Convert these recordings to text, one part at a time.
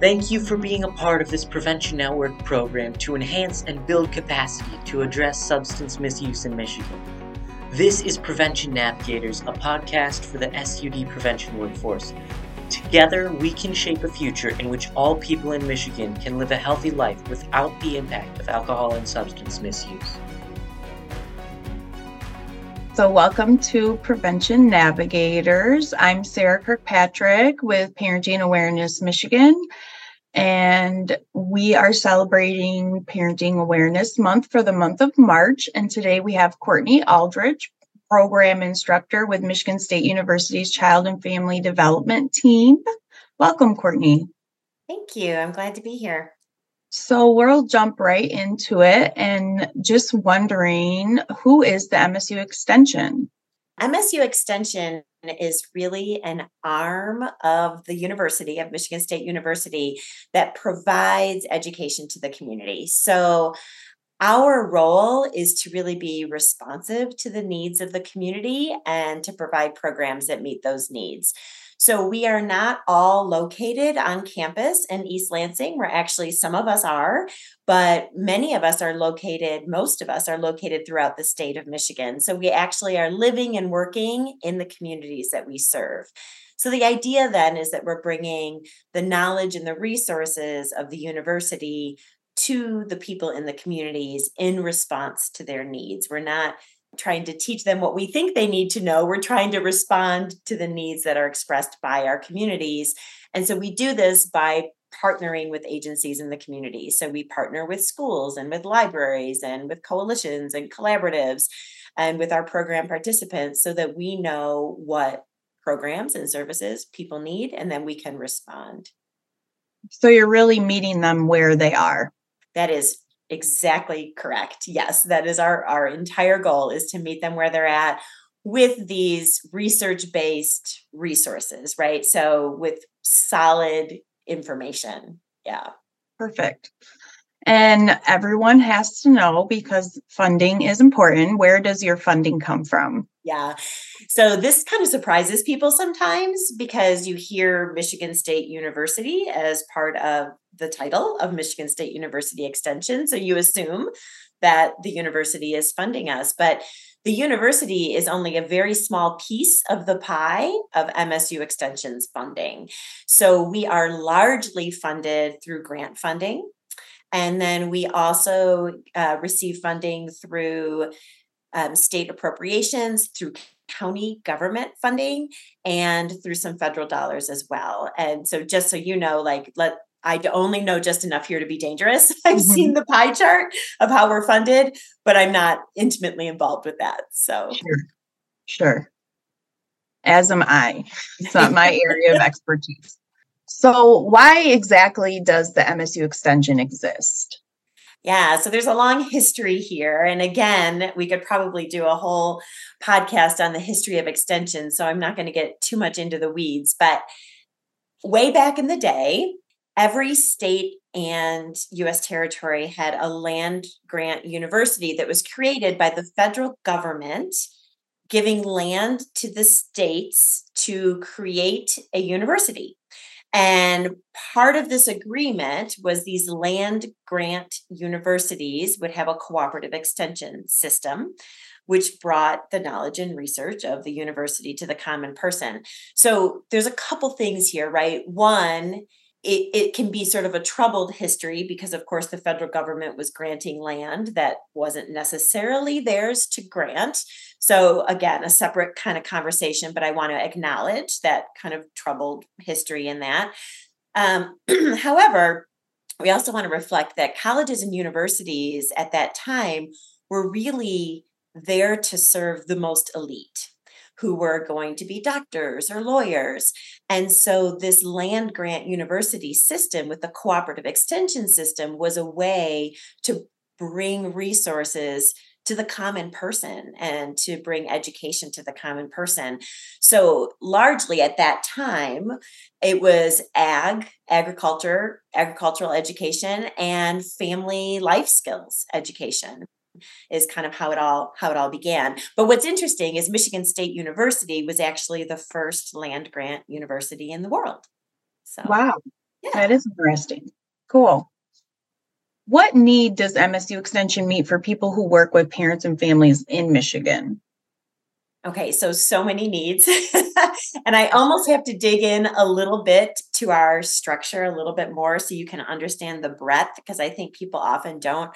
Thank you for being a part of this Prevention Network program to enhance and build capacity to address substance misuse in Michigan. This is Prevention Navigators, a podcast for the SUD prevention workforce. Together, we can shape a future in which all people in Michigan can live a healthy life without the impact of alcohol and substance misuse. So, welcome to Prevention Navigators. I'm Sarah Kirkpatrick with Parenting Awareness Michigan, and we are celebrating Parenting Awareness Month for the month of March. And today we have Courtney Aldrich, program instructor with Michigan State University's Child and Family Development Team. Welcome, Courtney. Thank you. I'm glad to be here. So we'll jump right into it and just wondering who is the MSU Extension? MSU Extension is really an arm of the University of Michigan State University that provides education to the community. So our role is to really be responsive to the needs of the community and to provide programs that meet those needs. So we are not all located on campus in East Lansing, where actually some of us are, but many of us are located, most of us are located throughout the state of Michigan. So we actually are living and working in the communities that we serve. So the idea then is that we're bringing the knowledge and the resources of the university to the people in the communities in response to their needs. We're not trying to teach them what we think they need to know. We're trying to respond to the needs that are expressed by our communities. And so we do this by partnering with agencies in the community. So we partner with schools and with libraries and with coalitions and collaboratives and with our program participants so that we know what programs and services people need and then we can respond. So you're really meeting them where they are. That is exactly correct. Yes, that is our our entire goal is to meet them where they're at with these research-based resources, right? So with solid information. Yeah. Perfect. And everyone has to know because funding is important. Where does your funding come from? Yeah. So this kind of surprises people sometimes because you hear Michigan State University as part of the title of Michigan State University Extension. So you assume that the university is funding us. But the university is only a very small piece of the pie of MSU Extension's funding. So we are largely funded through grant funding. And then we also uh, receive funding through um, state appropriations, through county government funding, and through some federal dollars as well. And so, just so you know, like, let I only know just enough here to be dangerous. I've mm-hmm. seen the pie chart of how we're funded, but I'm not intimately involved with that. So, sure. Sure. As am I. It's not my area of expertise. So, why exactly does the MSU extension exist? Yeah, so there's a long history here. And again, we could probably do a whole podcast on the history of extension. So I'm not going to get too much into the weeds. But way back in the day, every state and US territory had a land grant university that was created by the federal government giving land to the states to create a university. And part of this agreement was these land grant universities would have a cooperative extension system, which brought the knowledge and research of the university to the common person. So there's a couple things here, right? One, it, it can be sort of a troubled history because, of course, the federal government was granting land that wasn't necessarily theirs to grant. So, again, a separate kind of conversation, but I want to acknowledge that kind of troubled history in that. Um, however, we also want to reflect that colleges and universities at that time were really there to serve the most elite who were going to be doctors or lawyers. And so, this land grant university system with the cooperative extension system was a way to bring resources to the common person and to bring education to the common person. So, largely at that time, it was ag, agriculture, agricultural education, and family life skills education is kind of how it all how it all began. But what's interesting is Michigan State University was actually the first land grant university in the world. So Wow. Yeah. That is interesting. Cool. What need does MSU Extension meet for people who work with parents and families in Michigan? Okay, so so many needs. and I almost have to dig in a little bit to our structure a little bit more so you can understand the breadth because I think people often don't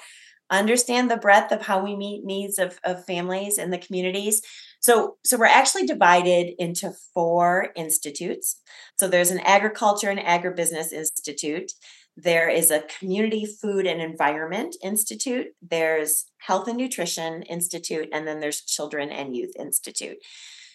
understand the breadth of how we meet needs of, of families and the communities. So, so we're actually divided into four institutes. So there's an agriculture and agribusiness institute. There is a community food and environment institute. There's health and nutrition institute, and then there's children and youth institute.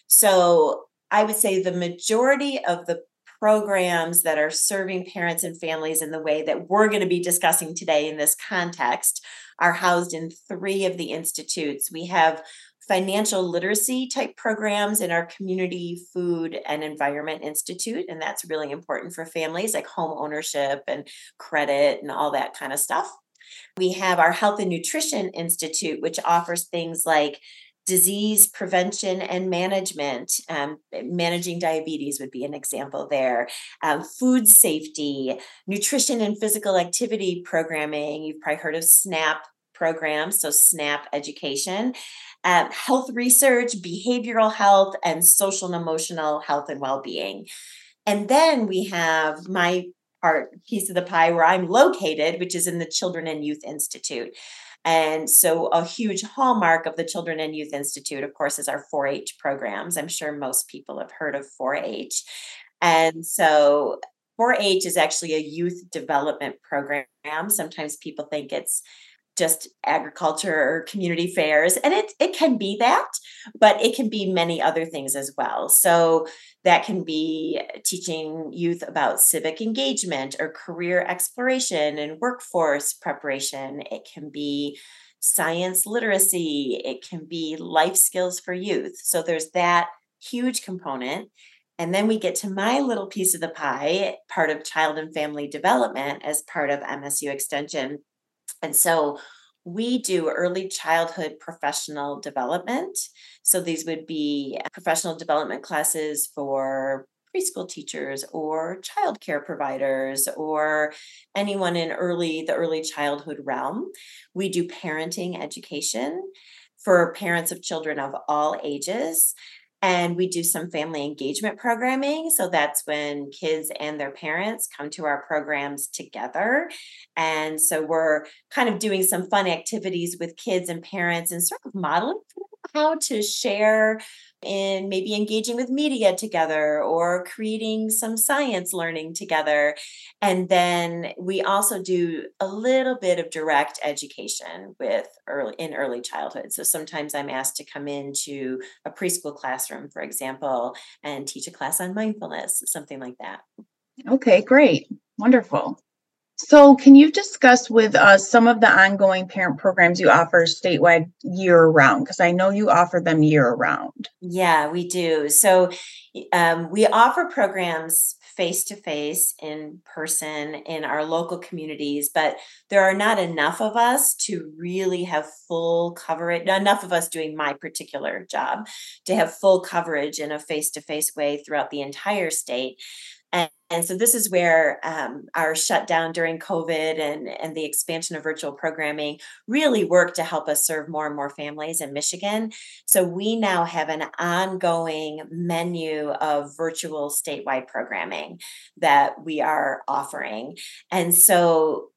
So I would say the majority of the programs that are serving parents and families in the way that we're going to be discussing today in this context are housed in three of the institutes. We have financial literacy type programs in our community food and environment institute and that's really important for families like home ownership and credit and all that kind of stuff we have our health and nutrition institute which offers things like disease prevention and management. Um, managing diabetes would be an example there. Um, food safety, nutrition and physical activity programming. You've probably heard of SNAP programs, so SNAP education. Um, health research, behavioral health, and social and emotional health and well being. And then we have my part piece of the pie where I'm located, which is in the Children and Youth Institute. And so, a huge hallmark of the Children and Youth Institute, of course, is our 4 H programs. I'm sure most people have heard of 4 H. And so, 4 H is actually a youth development program. Sometimes people think it's just agriculture or community fairs and it it can be that but it can be many other things as well. So that can be teaching youth about civic engagement or career exploration and workforce preparation. It can be science literacy. It can be life skills for youth. So there's that huge component. And then we get to my little piece of the pie, part of child and family development as part of MSU Extension. And so we do early childhood professional development. So these would be professional development classes for preschool teachers or childcare providers or anyone in early the early childhood realm. We do parenting education for parents of children of all ages and we do some family engagement programming. So that's when kids and their parents come to our programs together. And so we're kind of doing some fun activities with kids and parents and sort of modeling how to share in maybe engaging with media together or creating some science learning together. And then we also do a little bit of direct education with early in early childhood. So sometimes I'm asked to come into a preschool classroom, for example, and teach a class on mindfulness, something like that. Okay, great. Wonderful. So, can you discuss with us some of the ongoing parent programs you offer statewide year round? Because I know you offer them year round. Yeah, we do. So, um, we offer programs face to face, in person, in our local communities, but there are not enough of us to really have full coverage, enough of us doing my particular job to have full coverage in a face to face way throughout the entire state. And, and so this is where um, our shutdown during COVID and, and the expansion of virtual programming really worked to help us serve more and more families in Michigan. So we now have an ongoing menu of virtual statewide programming that we are offering. And so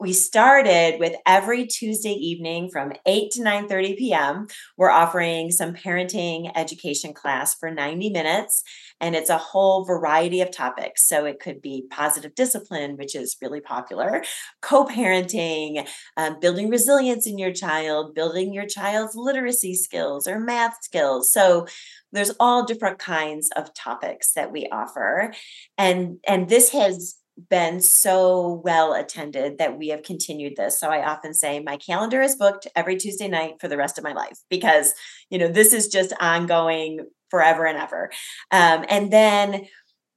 we started with every Tuesday evening from 8 to 9:30 p.m. We're offering some parenting education class for 90 minutes and it's a whole variety of topics. So it could be positive discipline, which is really popular, co-parenting, um, building resilience in your child, building your child's literacy skills or math skills. So there's all different kinds of topics that we offer and and this has been so well attended that we have continued this. So I often say my calendar is booked every Tuesday night for the rest of my life because, you know, this is just ongoing forever and ever. Um, and then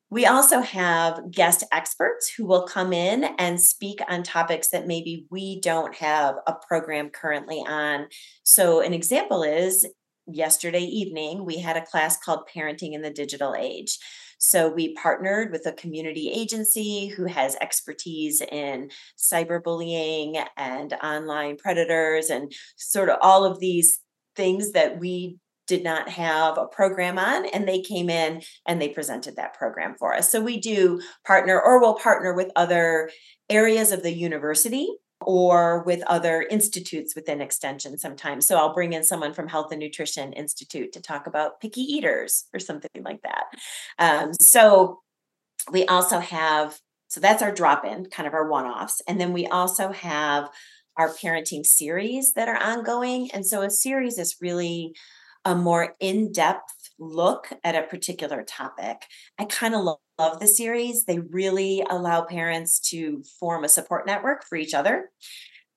we also have guest experts who will come in and speak on topics that maybe we don't have a program currently on. So, an example is yesterday evening, we had a class called Parenting in the Digital Age. So we partnered with a community agency who has expertise in cyberbullying and online predators and sort of all of these things that we did not have a program on and they came in and they presented that program for us. So we do partner or we'll partner with other areas of the university or with other institutes within extension sometimes. So I'll bring in someone from Health and Nutrition Institute to talk about picky eaters or something like that. Um, so we also have, so that's our drop in, kind of our one offs. And then we also have our parenting series that are ongoing. And so a series is really a more in depth look at a particular topic. I kind of love, love the series. They really allow parents to form a support network for each other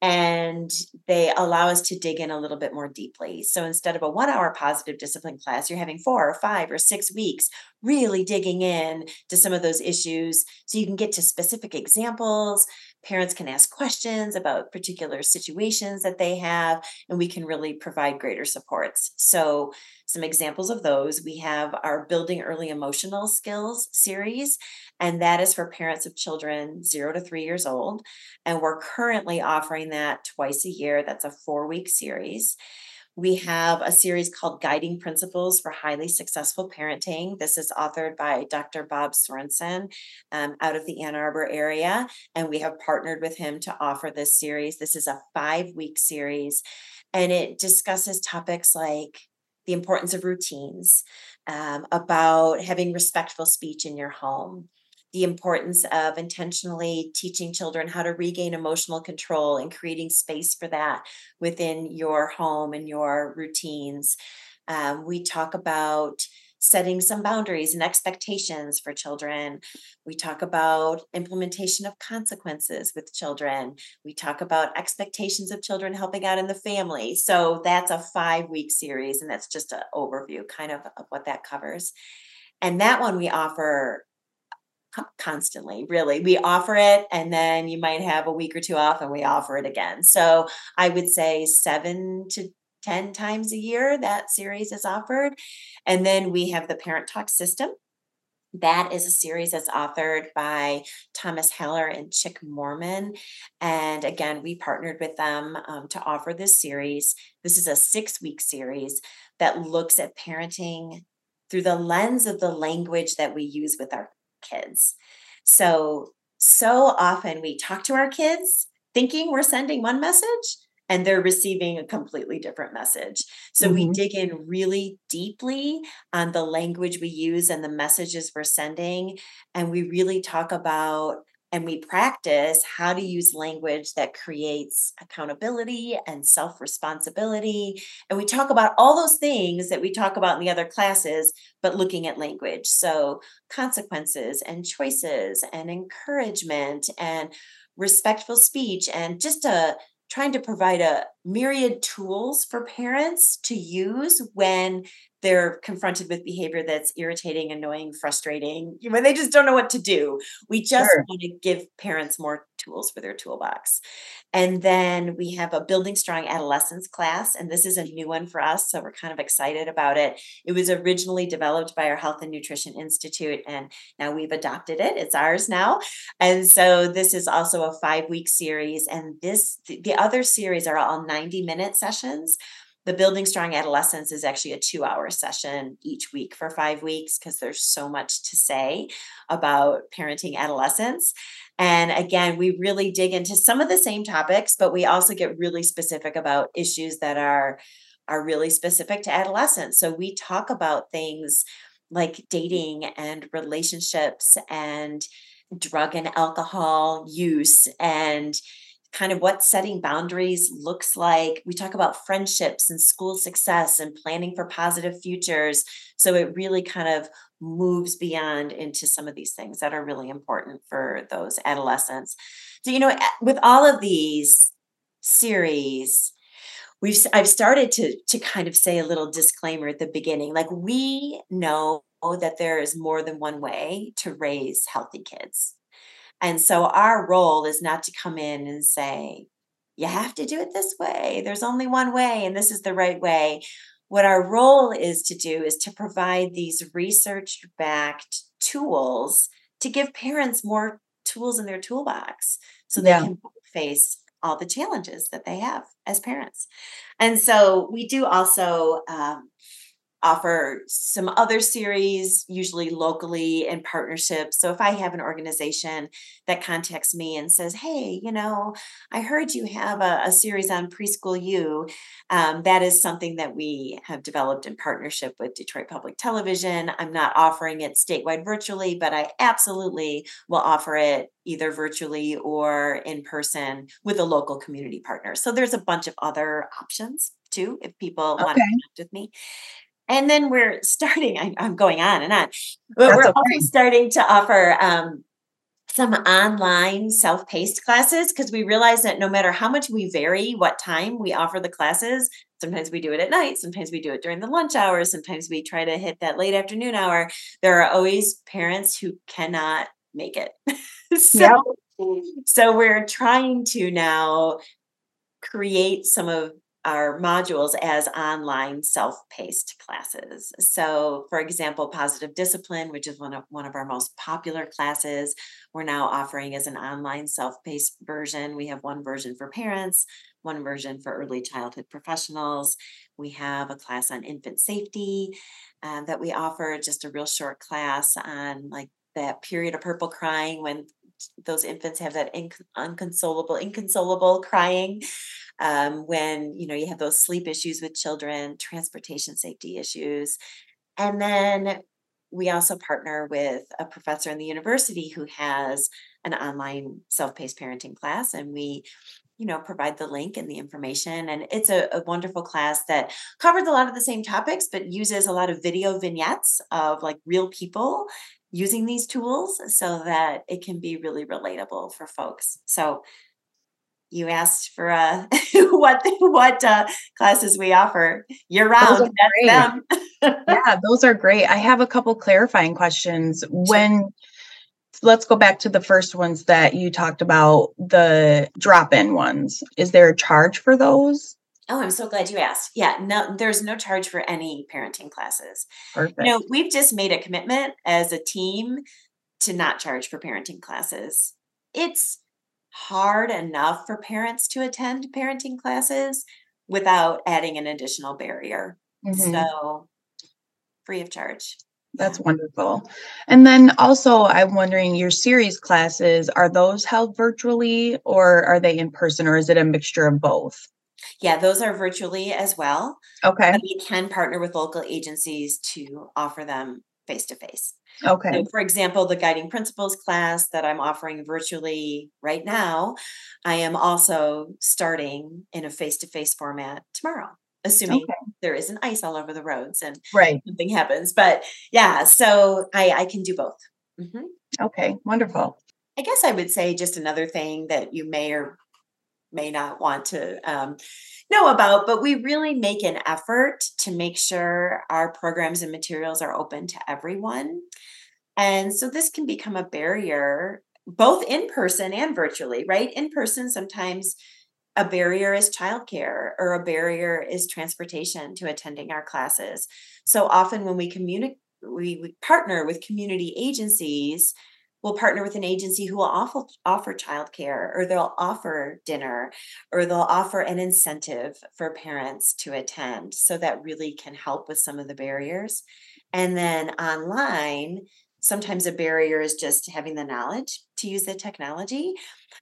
and they allow us to dig in a little bit more deeply. So instead of a one hour positive discipline class, you're having four or five or six weeks really digging in to some of those issues so you can get to specific examples. Parents can ask questions about particular situations that they have, and we can really provide greater supports. So, some examples of those we have our Building Early Emotional Skills series, and that is for parents of children zero to three years old. And we're currently offering that twice a year. That's a four week series. We have a series called Guiding Principles for Highly Successful Parenting. This is authored by Dr. Bob Sorensen um, out of the Ann Arbor area. And we have partnered with him to offer this series. This is a five week series, and it discusses topics like the importance of routines, um, about having respectful speech in your home, the importance of intentionally teaching children how to regain emotional control and creating space for that within your home and your routines. Um, we talk about setting some boundaries and expectations for children. We talk about implementation of consequences with children. We talk about expectations of children helping out in the family. So that's a five week series, and that's just an overview kind of of what that covers. And that one we offer constantly really we offer it and then you might have a week or two off and we offer it again so i would say seven to 10 times a year that series is offered and then we have the parent talk system that is a series that's authored by Thomas Haller and Chick Moorman. And again, we partnered with them um, to offer this series. This is a six week series that looks at parenting through the lens of the language that we use with our kids. So, so often we talk to our kids thinking we're sending one message and they're receiving a completely different message. So mm-hmm. we dig in really deeply on the language we use and the messages we're sending. And we really talk about and we practice how to use language that creates accountability and self responsibility. And we talk about all those things that we talk about in the other classes, but looking at language. So, consequences and choices and encouragement and respectful speech and just a trying to provide a myriad tools for parents to use when they're confronted with behavior that's irritating, annoying, frustrating, when they just don't know what to do. We just sure. want to give parents more tools for their toolbox. And then we have a Building Strong Adolescents class, and this is a new one for us. So we're kind of excited about it. It was originally developed by our Health and Nutrition Institute, and now we've adopted it. It's ours now. And so this is also a five week series. And this, the other series are all 90 minute sessions the Building Strong Adolescents is actually a two hour session each week for five weeks because there's so much to say about parenting adolescents. And again, we really dig into some of the same topics, but we also get really specific about issues that are are really specific to adolescents. So we talk about things like dating and relationships and drug and alcohol use and kind of what setting boundaries looks like. We talk about friendships and school success and planning for positive futures. So it really kind of moves beyond into some of these things that are really important for those adolescents. So, you know, with all of these series, we've I've started to to kind of say a little disclaimer at the beginning. Like we know that there is more than one way to raise healthy kids. And so our role is not to come in and say, you have to do it this way. There's only one way, and this is the right way. what our role is to do is to provide these research backed tools to give parents more tools in their toolbox so they yeah. can face all the challenges that they have as parents. And so we do also um, offer some other series, usually locally in partnership. So if I have an organization that contacts me and says, Hey, you know, I heard you have a, a series on preschool you, um, that is something that we have developed in partnership with Detroit Public Television. I'm not offering it statewide virtually, but I absolutely will offer it either virtually or in person with a local community partner. So there's a bunch of other options too if people okay. want to connect with me. And then we're starting, I, am going on and on, but That's we're okay. also starting to offer um, some online self paced classes because we realize that no matter how much we vary what time we offer the classes, sometimes we do it at night, sometimes we do it during the lunch hours, sometimes we try to hit that late afternoon hour. There are always parents who cannot make it. so, yep. so we're trying to now create some of our modules as online self-paced classes. So, for example, positive discipline, which is one of one of our most popular classes, we're now offering as an online self-paced version. We have one version for parents, one version for early childhood professionals. We have a class on infant safety uh, that we offer, just a real short class on like that period of purple crying when those infants have that inc- unconsolable, inconsolable crying um, when you know you have those sleep issues with children transportation safety issues. And then we also partner with a professor in the university who has an online self-paced parenting class and we you know provide the link and the information. And it's a, a, wonderful class that covers a lot of the same topics but uses a lot of video vignettes of like real people using these tools so that it can be really relatable for folks. So you asked for uh, what what uh, classes we offer year round. yeah, those are great. I have a couple clarifying questions. When let's go back to the first ones that you talked about, the drop-in ones. Is there a charge for those? Oh, I'm so glad you asked. Yeah, no, there's no charge for any parenting classes. Perfect. You know, we've just made a commitment as a team to not charge for parenting classes. It's hard enough for parents to attend parenting classes without adding an additional barrier. Mm-hmm. So, free of charge. That's wonderful. And then also, I'm wondering your series classes, are those held virtually or are they in person or is it a mixture of both? Yeah, those are virtually as well. Okay. But we can partner with local agencies to offer them face to face. Okay. So for example, the guiding principles class that I'm offering virtually right now, I am also starting in a face to face format tomorrow, assuming okay. there isn't ice all over the roads and right. something happens. But yeah, so I, I can do both. Mm-hmm. Okay, wonderful. I guess I would say just another thing that you may or may not want to um, know about, but we really make an effort to make sure our programs and materials are open to everyone. And so this can become a barrier both in person and virtually, right? In person, sometimes a barrier is childcare or a barrier is transportation to attending our classes. So often when we communicate, we, we partner with community agencies will partner with an agency who will offer, offer childcare or they'll offer dinner or they'll offer an incentive for parents to attend. So that really can help with some of the barriers. And then online, sometimes a barrier is just having the knowledge to use the technology.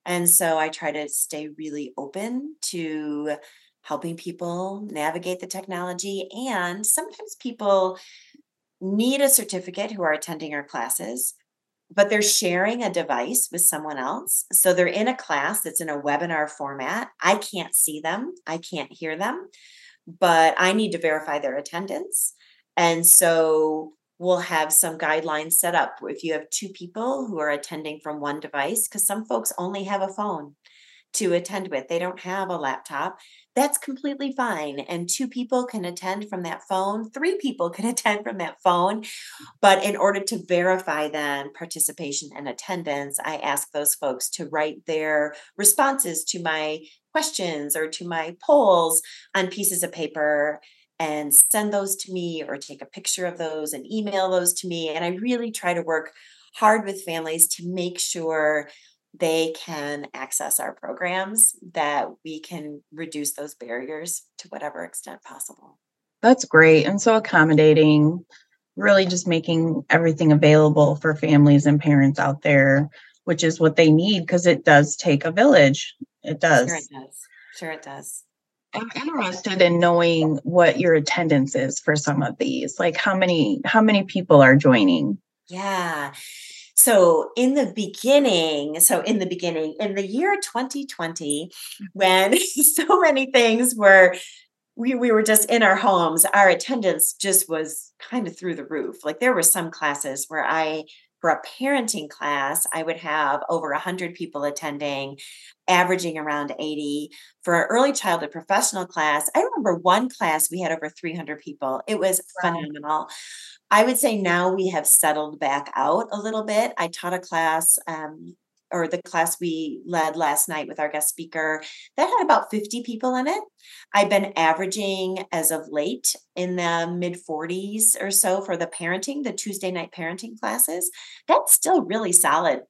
And so I try to stay really open to helping people navigate the technology. And sometimes people need a certificate who are attending our classes but they're sharing a device with someone else. So they're in a class that's in a webinar format. I can't see them, I can't hear them, but I need to verify their attendance. And so we'll have some guidelines set up if you have two people who are attending from one device, because some folks only have a phone to attend with, they don't have a laptop that's completely fine. And two people can attend from that phone, three people can attend from that phone. But in order to verify then participation and attendance, I ask those folks to write their responses to my questions or to my polls on pieces of paper and send those to me or take a picture of those and email those to me. And I really try to work hard with families to make sure they can access our programs, that we can reduce those barriers to whatever extent possible. That's great. And so accommodating, really just making everything available for families and parents out there, which is what they need because it does take a village. It does. Sure, it does. Sure, it does. I'm interested in knowing what your attendance is for some of these. Like how many how many people are joining? Yeah. So in the beginning, so in the beginning, in the year 2020, when so many things were we, we were just in our homes, our attendance just was kind of through the roof. Like there were some classes where I for a parenting class, I would have over 100 people attending, averaging around 80. For an early childhood professional class, I remember one class we had over 300 people. It was wow. phenomenal. I would say now we have settled back out a little bit. I taught a class um, or the class we led last night with our guest speaker that had about 50 people in it. I've been averaging as of late in the mid 40s or so for the parenting the tuesday night parenting classes. That's still really solid.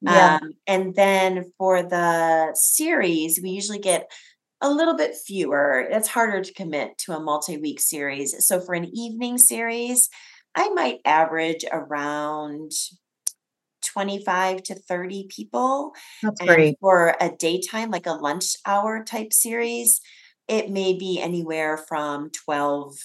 Yeah. Um, and then for the series we usually get a little bit fewer. It's harder to commit to a multi-week series. So for an evening series i might average around 25 to 30 people. That's great. For a daytime, like a lunch hour type series, it may be anywhere from 12,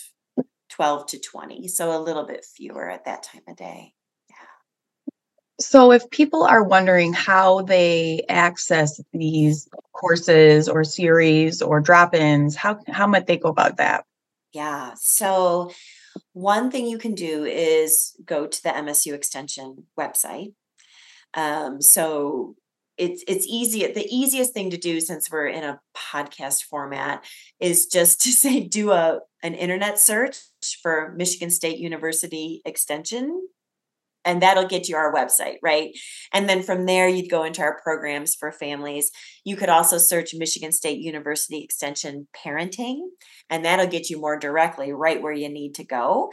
12 to 20. So a little bit fewer at that time of day. Yeah. So if people are wondering how they access these courses or series or drop-ins, how how might they go about that? Yeah. So one thing you can do is go to the MSU Extension website um, so it's it's easy. The easiest thing to do since we're in a podcast format is just to say do a an internet search for Michigan State University Extension and that'll get you our website, right? And then from there, you'd go into our programs for families. You could also search Michigan State University Extension Parenting, and that'll get you more directly right where you need to go.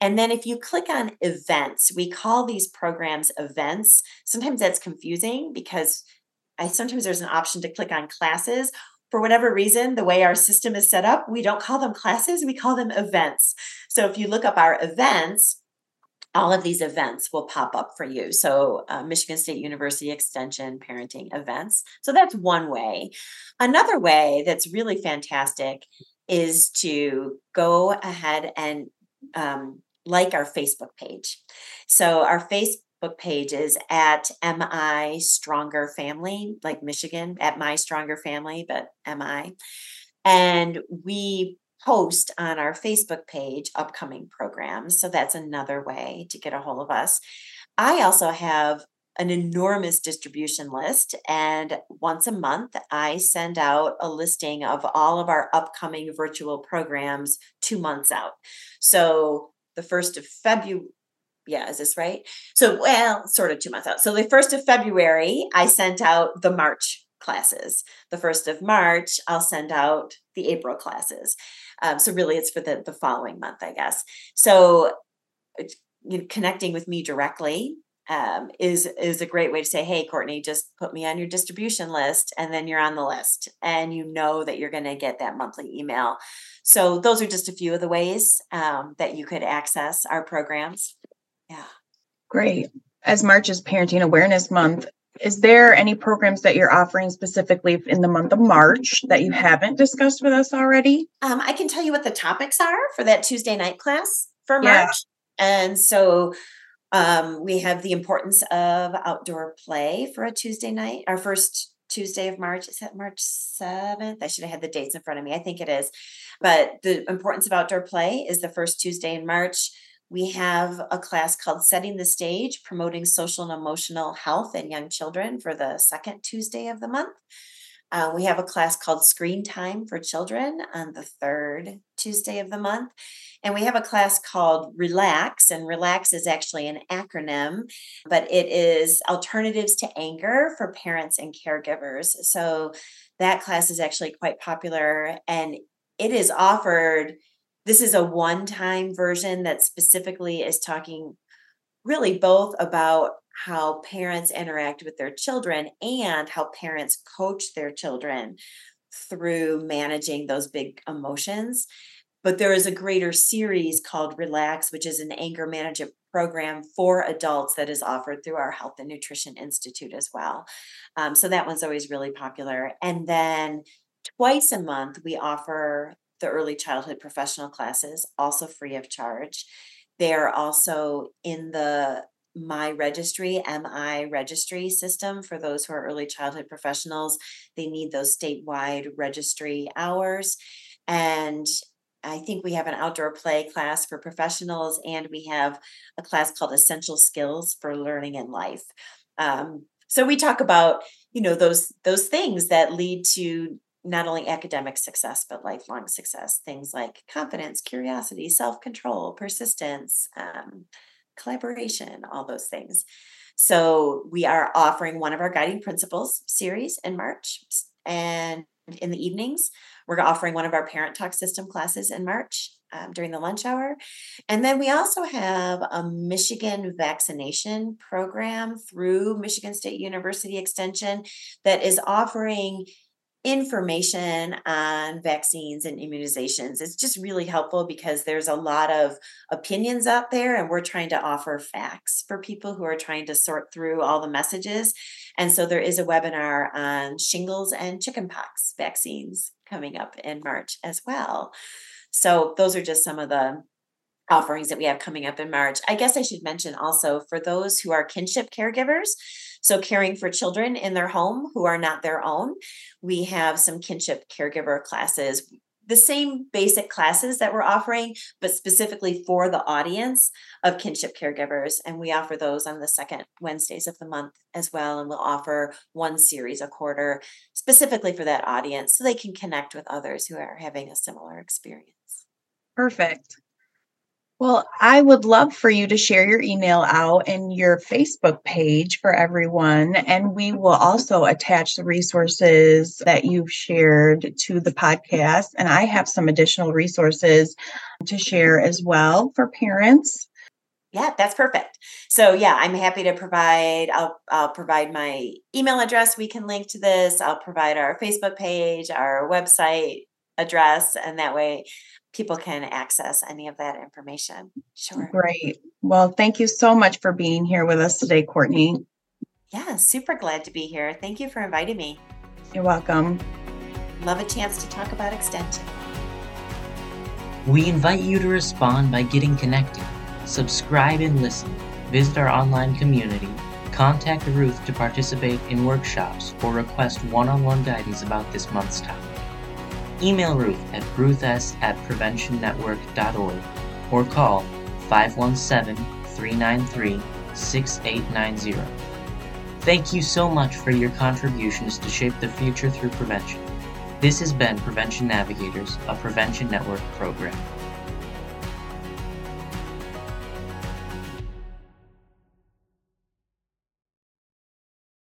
And then if you click on events, we call these programs events. Sometimes that's confusing because I sometimes there's an option to click on classes for whatever reason, the way our system is set up, we don't call them classes, we call them events. So if you look up our events, all of these events will pop up for you. So, uh, Michigan State University Extension parenting events. So, that's one way. Another way that's really fantastic is to go ahead and um, like our Facebook page. So, our Facebook page is at MI Stronger Family, like Michigan, at My Stronger Family, but MI. And we post on our Facebook page upcoming programs. So that's another way to get a hold of us. I also have an enormous distribution list. And once a month, I send out a listing of all of our upcoming virtual programs two months out. So the first of February, yeah, is this right? So, well, sort of two months out. So the first of February, I sent out the March classes. The first of March, I'll send out the April classes. Um, so really, it's for the the following month, I guess. So you know, connecting with me directly um, is is a great way to say, "Hey, Courtney, just put me on your distribution list, and then you're on the list, and you know that you're going to get that monthly email." So those are just a few of the ways um, that you could access our programs. Yeah, great. As March is Parenting Awareness Month, is there any programs that you're offering specifically in the month of March that you haven't discussed with us already? Um, I can tell you what the topics are for that Tuesday night class for March. Yeah. And so um, we have the importance of outdoor play for a Tuesday night. Our first Tuesday of March. Is that March 7th? I should have had the dates in front of me. I think it is. But the importance of outdoor play is the first Tuesday in March. We have a class called Setting the Stage, Promoting Social and Emotional Health in Young Children for the second Tuesday of the month. Uh, we have a class called Screen Time for Children on the third Tuesday of the month. And we have a class called Relax, and Relax is actually an acronym, but it is Alternatives to Anger for Parents and Caregivers. So that class is actually quite popular and it is offered This is a one time version that specifically is talking really both about how parents interact with their children and how parents coach their children through managing those big emotions. But there is a greater series called Relax, which is an anger management program for adults that is offered through our Health and Nutrition Institute as well. Um, so that one's always really popular. And then twice a month, we offer the early childhood professional classes, also free of charge. They're also in the my registry, MI registry system for those who are early childhood professionals. They need those statewide registry hours. And I think we have an outdoor play class for professionals, and we have a class called Essential Skills for Learning in Life. Um, so we talk about you know those those things that lead to not only academic success but lifelong success things like confidence curiosity self-control persistence um, collaboration all those things so we are offering one of our guiding principles series in march and in the evenings we're offering one of our parent talk system classes in march um, during the lunch hour. And then we also have a Michigan vaccination program through Michigan State University Extension that is offering information on vaccines and immunizations. It's just really helpful because there's a lot of opinions out there, and we're trying to offer facts for people who are trying to sort through all the messages. And so there is a webinar on shingles and chickenpox vaccines coming up in March as well. So those are just some of the offerings that we have coming up in March. I guess I should mention also for those who are kinship caregivers, so caring for children in their home who are not their own, we have some kinship caregiver classes. The same basic classes that we're offering, but specifically for the audience of kinship caregivers. And we offer those on the second Wednesdays of the month as well. And we'll offer one series a quarter specifically for that audience so they can connect with others who are having a similar experience. Perfect. Well, I would love for you to share your email out and your Facebook page for everyone. And we will also attach the resources that you've shared to the podcast. And I have some additional resources to share as well for parents. Yeah, that's perfect. So yeah, I'm happy to provide. I'll I'll provide my email address. We can link to this. I'll provide our Facebook page, our website address, and that way people can access any of that information. Sure. Great. Well, thank you so much for being here with us today, Courtney. Yeah, super glad to be here. Thank you for inviting me. You're welcome. Love a chance to talk about extension. We invite you to respond by getting connected. Subscribe and listen. Visit our online community. Contact Ruth to participate in workshops or request one on one guidance about this month's topic. Email Ruth at ruths at preventionnetwork.org or call 517 393 6890. Thank you so much for your contributions to shape the future through prevention. This has been Prevention Navigators, a Prevention Network program.